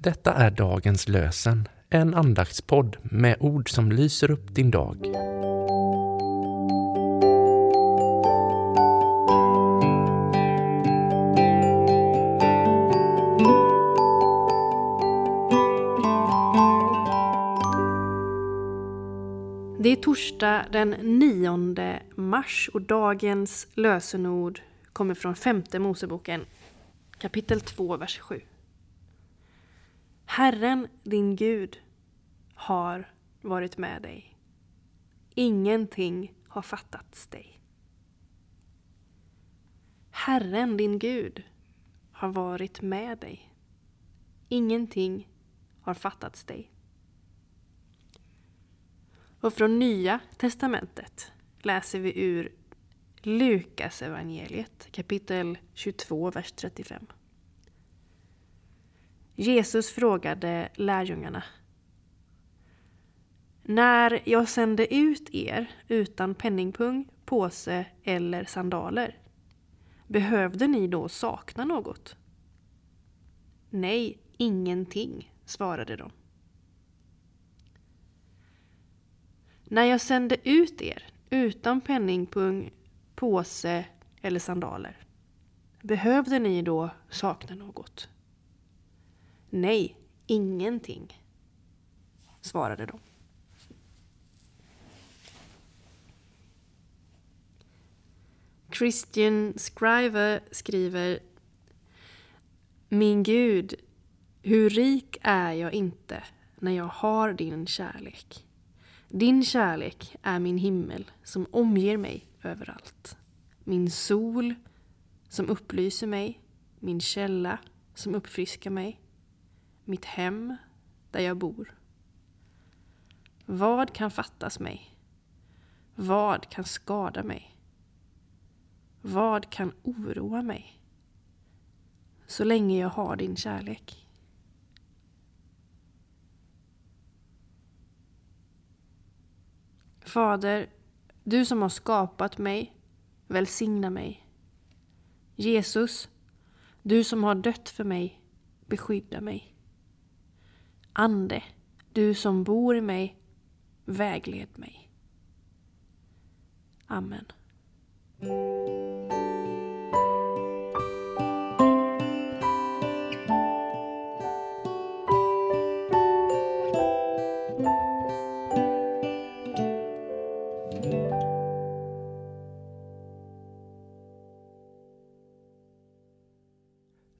Detta är dagens lösen, en andaktspodd med ord som lyser upp din dag. Det är torsdag den 9 mars och dagens lösenord kommer från femte Moseboken kapitel 2, vers 7. Herren, din Gud, har varit med dig. Ingenting har fattats dig. Herren, din Gud, har varit med dig. Ingenting har fattats dig. Och från Nya testamentet läser vi ur Lukas evangeliet kapitel 22, vers 35. Jesus frågade lärjungarna. När jag sände ut er utan penningpung, påse eller sandaler, behövde ni då sakna något? Nej, ingenting, svarade de. När jag sände ut er utan penningpung, påse eller sandaler, behövde ni då sakna något? Nej, ingenting, svarade de. Christian Scriver skriver Min Gud, hur rik är jag inte när jag har din kärlek. Din kärlek är min himmel som omger mig överallt. Min sol som upplyser mig, min källa som uppfriskar mig, mitt hem där jag bor. Vad kan fattas mig? Vad kan skada mig? Vad kan oroa mig? Så länge jag har din kärlek. Fader, du som har skapat mig, välsigna mig. Jesus, du som har dött för mig, beskydda mig. Ande, du som bor i mig, vägled mig. Amen.